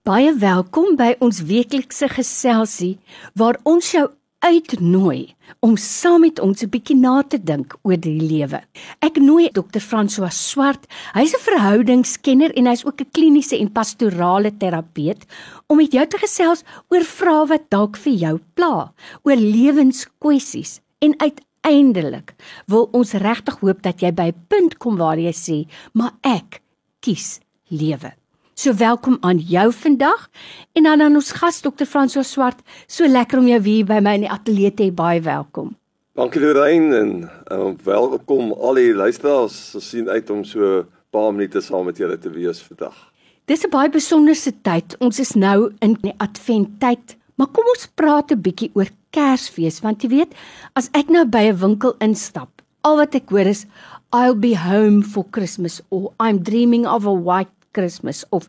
Baie welkom by ons weeklikse geselsie waar ons jou uitnooi om saam met ons 'n bietjie na te dink oor die lewe. Ek nooi Dr. François Swart, hy's 'n verhoudingskenner en hy's ook 'n kliniese en pastorale terapeut om met jou te gesels oor vrae wat dalk vir jou pla, oor lewenskwessies en uiteindelik wil ons regtig hoop dat jy by 'n punt kom waar jy sê, "Maar ek kies lewe." So welkom aan jou vandag en dan aan ons gas Dr. Franso Swart. So lekker om jou hier by my in die ateljee te hê. Baie welkom. Dankie Lorraine en um, welkom al die luisteraars. Ons sien uit om so 'n paar minute saam met julle te wees vandag. Dis 'n baie besonderse tyd. Ons is nou in die adventtyd. Maar kom ons praat 'n bietjie oor Kersfees want jy weet, as ek nou by 'n winkel instap, al wat ek hoor is I'll be home for Christmas or I'm dreaming of a white Christmas of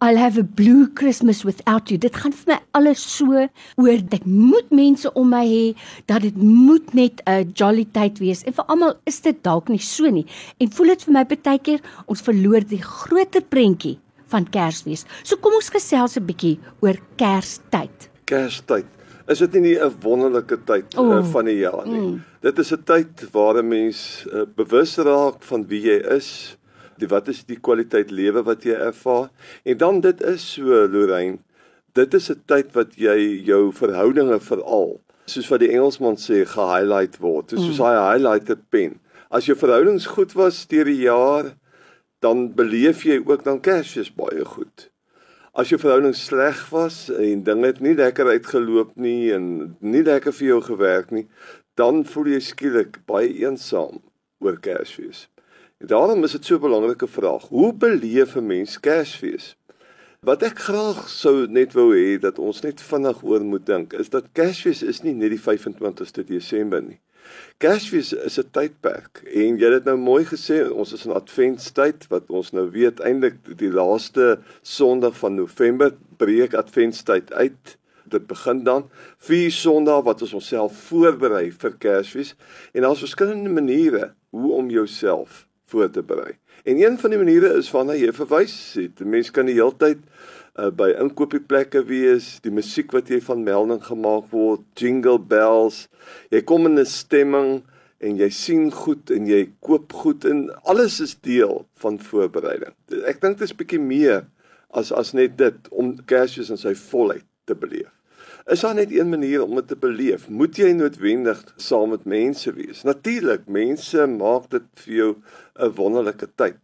I'll have a blue Christmas without you. Dit gaan vir my alles so oor dit moet mense om my hê dat dit moet net 'n jolly tyd wees. En vir almal is dit dalk nie so nie. En voel dit vir my baie keer ons verloor die groter prentjie van Kersfees. So kom ons gesels 'n bietjie oor Kerstyd. Kerstyd. Is dit nie 'n wonderlike tyd oh, uh, van die jaar nie? Mm. Dit is 'n tyd waar 'n mens uh, bewus raak van wie jy is, die wat is die kwaliteit lewe wat jy ervaar? En dan dit is so Lorraine dit is 'n tyd wat jy jou verhoudinge veral soos wat die Engelsman sê ge-highlight word. Soos mm. hy highlighter pen. As jou verhoudings goed was deur die jaar dan beleef jy ook dan Kersfees baie goed. As jou verhoudings sleg was en dinge het nie lekker uitgeloop nie en nie lekker vir jou gewerk nie dan voel jy skielik baie eensaam oor Kersfees daarom is dit so 'n belangrike vraag. Hoe beleef 'n mens Kersfees? Wat ek graag sou net wou hê dat ons net vinnig oor moet dink, is dat Kersfees is nie net die 25ste Desember nie. Kersfees is 'n tydperk en jy het dit nou mooi gesê, ons is in Adventstyd wat ons nou weet eintlik die laaste Sondag van November breek Adventstyd uit. Dit begin dan vier Sondae wat ons onsself voorberei vir Kersfees en daar's verskillende maniere hoe om jouself voor te berei. En een van die maniere is wanneer jy verwys het. Mense kan die hele tyd uh, by inkopiesplekke wees, die musiek wat jy van melding gemaak word, jingle bells. Jy kom in 'n stemming en jy sien goed en jy koop goed en alles is deel van voorbereiding. Ek dink dit is bietjie meer as as net dit om Kersfees in sy volheid te beleef. Is daar net een manier om dit te beleef? Moet jy noodwendig saam met mense wees? Natuurlik, mense maak dit vir jou 'n wonderlike tyd.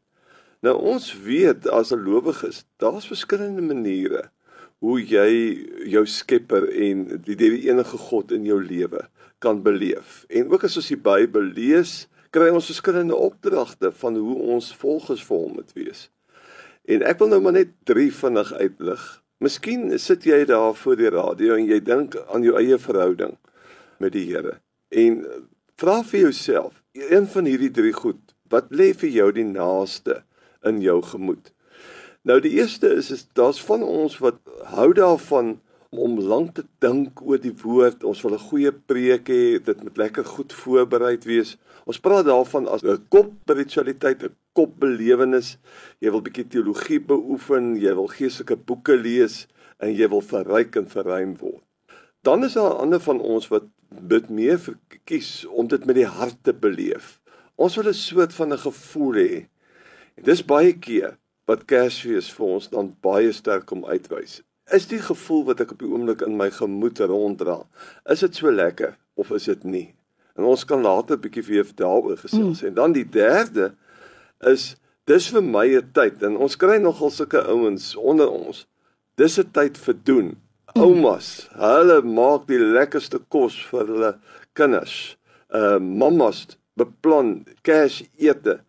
Nou ons weet as 'n gelowige, daar's verskillende maniere hoe jy jou Skepper en die die enige God in jou lewe kan beleef. En ook as ons die Bybel lees, kry ons verskillende opdragte van hoe ons volgens vir hom moet wees. En ek wil nou maar net drie vinnig uitlig Miskien sit jy daar voor die radio en jy dink aan jou eie verhouding met die Here. En vra vir jouself, een van hierdie drie goed, wat lê vir jou die naaste in jou gemoed? Nou die eerste is is daar's van ons wat hou daarvan om lank te dink oor die woord. Ons wil 'n goeie preek hê, dit moet lekker goed voorberei wees. Ons praat daarvan as 'n kop spiritualiteit, 'n kop belewenis. Jy wil bietjie teologie beoefen, jy wil geestelike boeke lees en jy wil verryk en verruim word. Dan is daar ander van ons wat dit meer verkies om dit met die hart te beleef. Ons wil 'n soort van 'n gevoel hê. Dis baie keer wat Kersfees vir ons dan baie sterk om uitwys is die gevoel wat ek op die oomblik in my gemoed ronddra. Is dit so lekker of is dit nie? En ons kan later 'n bietjie weer daaroor gesels. Mm. En dan die derde is dis vir my 'n tyd en ons kry nogal sulke ouens onder ons. Dis 'n tyd vir doen. Mm. Oumas, hulle maak die lekkerste kos vir hulle kinders. Uh mammas beplan Kersete.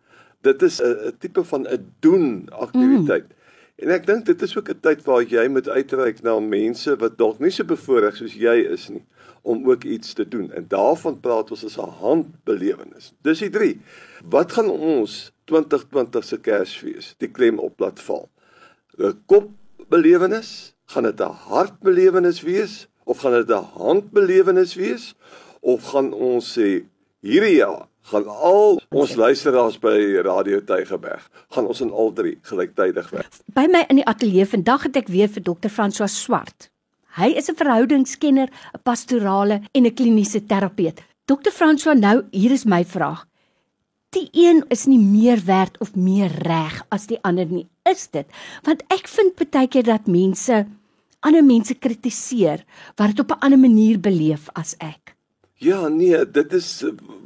Dit is 'n tipe van 'n doen aktiwiteit. Mm. En ek dink dit is ook 'n tyd waar jy moet uitreik na mense wat dalk nie so bevoorreg soos jy is nie om ook iets te doen. En daarvan praat ons as 'n handbelewenis. Dis die 3. Wat gaan ons 2020 se Kersfees die klem op laat val? 'n Kopbelewenis? Gaan dit 'n hartbelewenis wees of gaan dit 'n handbelewenis wees? Of gaan ons sê hierdie jaar gaan al ons luisteraars by Radio Tygerberg gaan ons in al drie gelyktydig werk. By my in die ateljee vandag het ek weer vir Dr. François Swart. Hy is 'n verhoudingskenner, 'n pastorale en 'n kliniese terapeut. Dr. François, nou hier is my vraag. Die een is nie meer werd of meer reg as die ander nie. Is dit? Want ek vind baie keer dat mense ander mense kritiseer wat dit op 'n ander manier beleef as ek. Ja, nee, dit is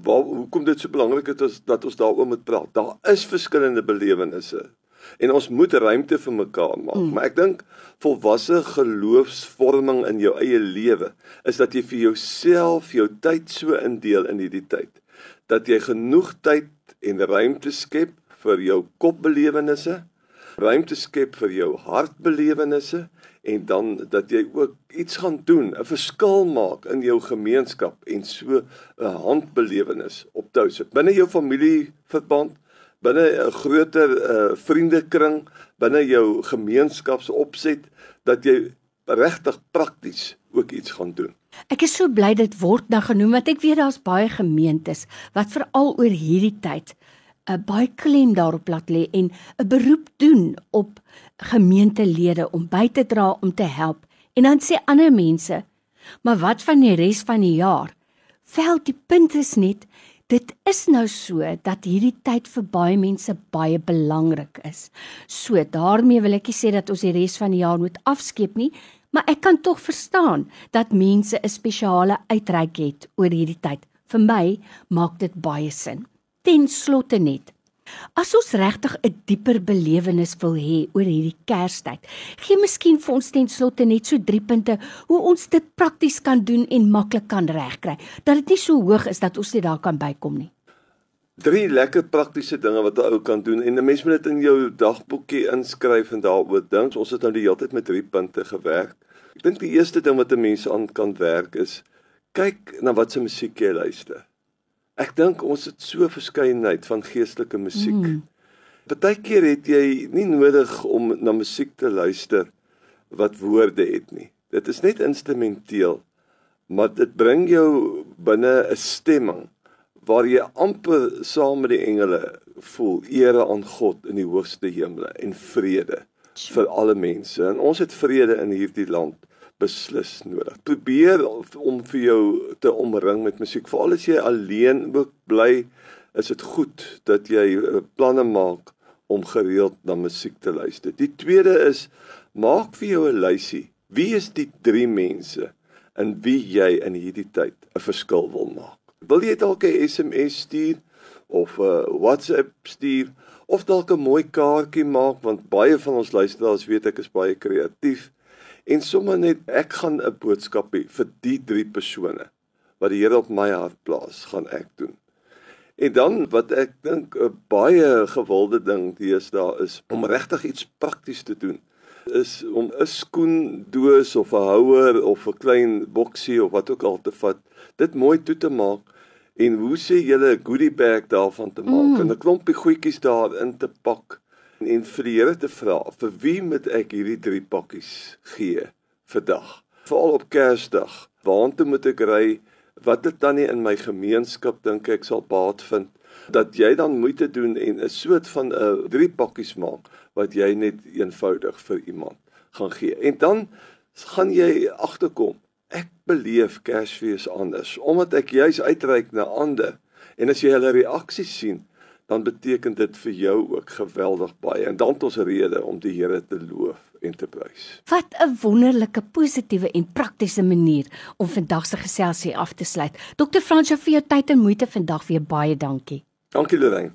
waar hoekom dit so belangrik is dat ons daaroor moet praat. Daar is verskillende belewennisse en ons moet ruimte vir mekaar maak. Mm. Maar ek dink volwasse geloofsvorming in jou eie lewe is dat jy vir jouself jou tyd so indeel in hierdie tyd dat jy genoeg tyd en ruimte skep vir jou kopbelewennisse, ruimte skep vir jou hartbelewennisse en dan dat jy ook iets gaan doen, 'n verskil maak in jou gemeenskap en so 'n handbelewenis optou sit binne jou familieverband, binne 'n groter uh, vriendekring, binne jou gemeenskapsopset dat jy regtig prakties ook iets gaan doen. Ek is so bly dit word nou genoem want ek weet daar's baie gemeentes wat veral oor hierdie tyd 'n baie klem daarop laat lê en 'n beroep doen op gemeentelede om by te dra om te help. En dan sê ander mense, maar wat van die res van die jaar? Vel die punt is net dit is nou so dat hierdie tyd vir baie mense baie belangrik is. So daarmee wil ek nie sê dat ons die res van die jaar moet afskeep nie, maar ek kan tog verstaan dat mense 'n spesiale uitreik het oor hierdie tyd. Vir my maak dit baie sin ten slotte net. As ons regtig 'n dieper belewenis wil hê oor hierdie Kerstyd, gee miskien vir ons ten slotte net so 3 punte hoe ons dit prakties kan doen en maklik kan regkry, dat dit nie so hoog is dat ons nie daar kan bykom nie. Drie lekker praktiese dinge wat 'n ou kan doen en 'n mens moet dit in jou dagboekie inskryf en daaroor dink. Ons het nou die hele tyd met drie punte gewerk. Ek dink die eerste ding wat 'n mens aan kan werk is kyk na wat se musiek jy luister. Ek dink ons het so verskeidenheid van geestelike musiek. Mm. Partykeer het jy nie nodig om na musiek te luister wat woorde het nie. Dit is net instrumenteel, maar dit bring jou binne 'n stemming waar jy amper saam met die engele voel ere aan God in die hoogste hemele en vrede vir alle mense. En ons het vrede in hierdie land beslis nodig. Probeer om vir jou te omring met musiek. Veral as jy alleen ook bly, is dit goed dat jy eh, planne maak om gereeld na musiek te luister. Die tweede is maak vir jou 'n lysie. Wie is die drie mense in wie jy in hierdie tyd 'n verskil wil maak? Wil jy dalk 'n SMS stuur of 'n WhatsApp stuur of dalk 'n mooi kaartjie maak want baie van ons luisteraars weet ek is baie kreatief en sommer net ek gaan 'n boodskap hê vir die drie persone wat die Here op my hart plaas, gaan ek doen. En dan wat ek dink 'n baie gewilde ding deesdae is om regtig iets prakties te doen is om 'n skoendoos of 'n houer of 'n klein boksie of wat ook al te vat, dit mooi toe te maak en hoe sê julle 'n goodie bag daarvan te maak mm. en 'n klompie goedjies daarin te pak en vir die Here te vra vir wie moet ek hierdie drie pakkies gee vandag? Veral op Kersdag waartoe moet ek ry? Wat dit dan nie in my gemeenskap dink ek sal baat vind? Dat jy dan moeite doen en 'n soort van 'n uh, drie pakkies maak wat jy net eenvoudig vir iemand gaan gee. En dan gaan jy agterkom ek beleef Kersfees anders omdat ek juis uitreik na ander. En as jy hulle reaksies sien dan beteken dit vir jou ook geweldig baie en dan het ons rede om die Here te loof en te prys. Wat 'n wonderlike positiewe en praktiese manier om vandag se geselsie af te sluit. Dr. Fransjo vir jou tyd en moeite vandag weer baie dankie. Dankie Lorraine.